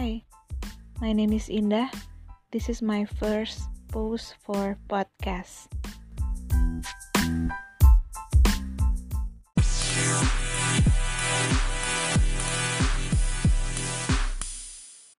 Hi, my name is Indah. This is my first post for podcast.